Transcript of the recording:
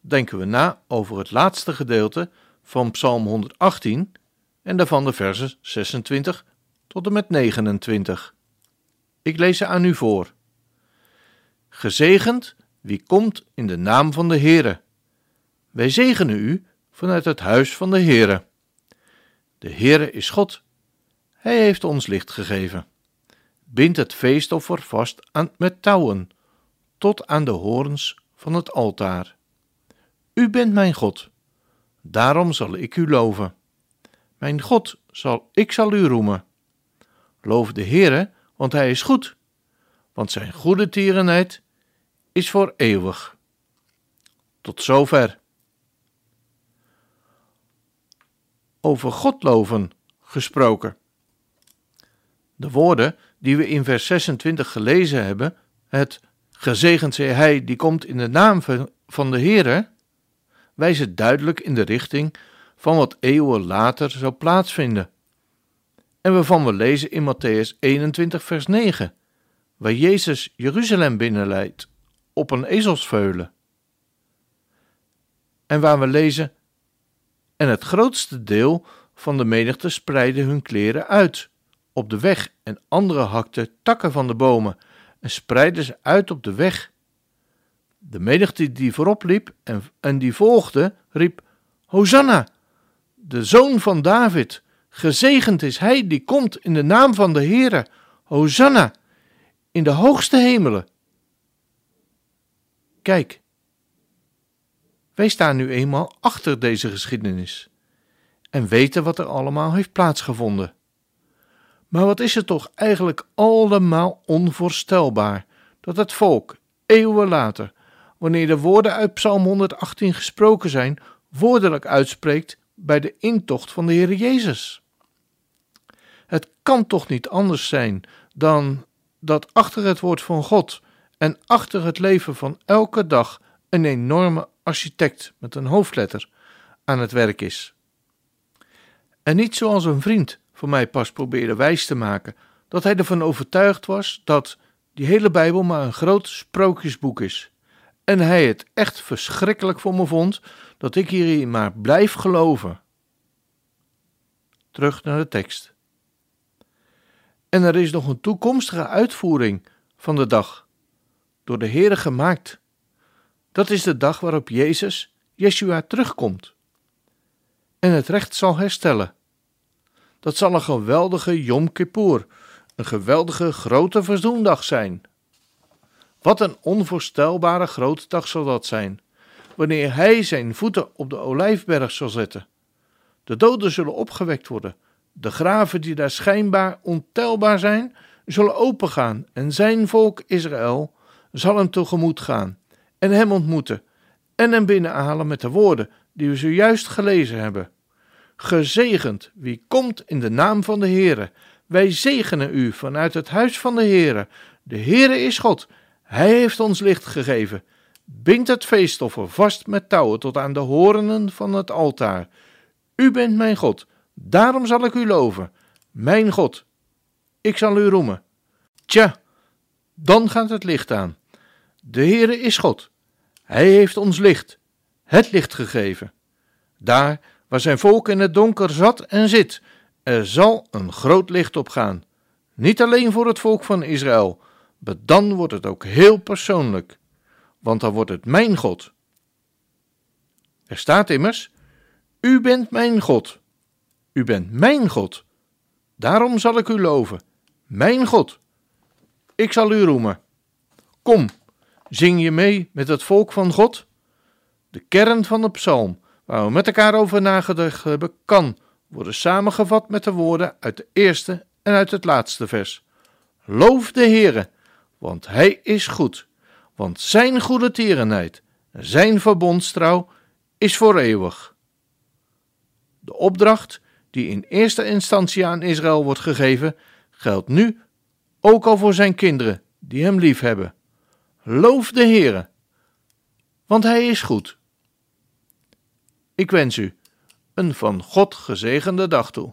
denken we na over het laatste gedeelte van Psalm 118 en daarvan de versen 26 tot en met 29. Ik lees ze aan u voor. Gezegend wie komt in de naam van de Heere. Wij zegenen u vanuit het huis van de Heere. De Heere is God. Hij heeft ons licht gegeven. Bind het feestoffer vast aan, met touwen, tot aan de horens van het altaar. U bent mijn God, daarom zal ik u loven. Mijn God, zal, ik zal u roemen. Loof de Heere, want hij is goed, want zijn goede tierenheid is voor eeuwig. Tot zover. Over God loven gesproken. De woorden die we in vers 26 gelezen hebben, het gezegend zij hij die komt in de naam van de Heere, wijzen duidelijk in de richting van wat eeuwen later zou plaatsvinden. En waarvan we lezen in Matthäus 21, vers 9, waar Jezus Jeruzalem binnenleidt op een ezelsveulen. En waar we lezen: En het grootste deel van de menigte spreidde hun kleren uit op de weg, en anderen hakten takken van de bomen en spreidden ze uit op de weg. De menigte die voorop liep en, en die volgde, riep: Hosanna, de zoon van David, gezegend is hij die komt in de naam van de Heere. Hosanna, in de hoogste hemelen. Kijk, wij staan nu eenmaal achter deze geschiedenis en weten wat er allemaal heeft plaatsgevonden. Maar wat is het toch eigenlijk allemaal onvoorstelbaar dat het volk, eeuwen later, wanneer de woorden uit Psalm 118 gesproken zijn, woordelijk uitspreekt bij de intocht van de Heer Jezus. Het kan toch niet anders zijn dan dat achter het woord van God en achter het leven van elke dag een enorme architect met een hoofdletter aan het werk is. En niet zoals een vriend voor mij pas probeerde wijs te maken dat hij ervan overtuigd was dat die hele Bijbel maar een groot sprookjesboek is. En hij het echt verschrikkelijk voor me vond dat ik hierin maar blijf geloven. Terug naar de tekst. En er is nog een toekomstige uitvoering van de dag, door de Heere gemaakt. Dat is de dag waarop Jezus, Yeshua, terugkomt en het recht zal herstellen. Dat zal een geweldige Yom Kippur, een geweldige grote verzoendag zijn. Wat een onvoorstelbare grote dag zal dat zijn, wanneer hij zijn voeten op de olijfberg zal zetten. De doden zullen opgewekt worden, de graven die daar schijnbaar ontelbaar zijn, zullen opengaan en zijn volk Israël zal hem tegemoet gaan en hem ontmoeten en hem binnenhalen met de woorden die we zojuist gelezen hebben. Gezegend wie komt in de naam van de Heere. Wij zegenen u vanuit het huis van de Heere. De Heere is God. Hij heeft ons licht gegeven. Bind het feestoffer vast met touwen tot aan de horenen van het altaar. U bent mijn God. Daarom zal ik u loven. Mijn God. Ik zal u roemen. Tja, dan gaat het licht aan. De Heere is God. Hij heeft ons licht, het licht gegeven. Daar waar zijn volk in het donker zat en zit, er zal een groot licht opgaan. Niet alleen voor het volk van Israël, maar dan wordt het ook heel persoonlijk, want dan wordt het mijn God. Er staat immers: U bent mijn God. U bent mijn God. Daarom zal ik u loven. Mijn God. Ik zal u roemen. Kom, zing je mee met het volk van God? De kern van de psalm waar we met elkaar over nagedacht hebben, kan worden samengevat met de woorden uit de eerste en uit het laatste vers. Loof de Heere, want Hij is goed, want Zijn goede tierenheid, Zijn verbondstrouw is voor eeuwig. De opdracht die in eerste instantie aan Israël wordt gegeven, geldt nu ook al voor zijn kinderen die hem lief hebben. Loof de Heere, want hij is goed. Ik wens u een van God gezegende dag toe.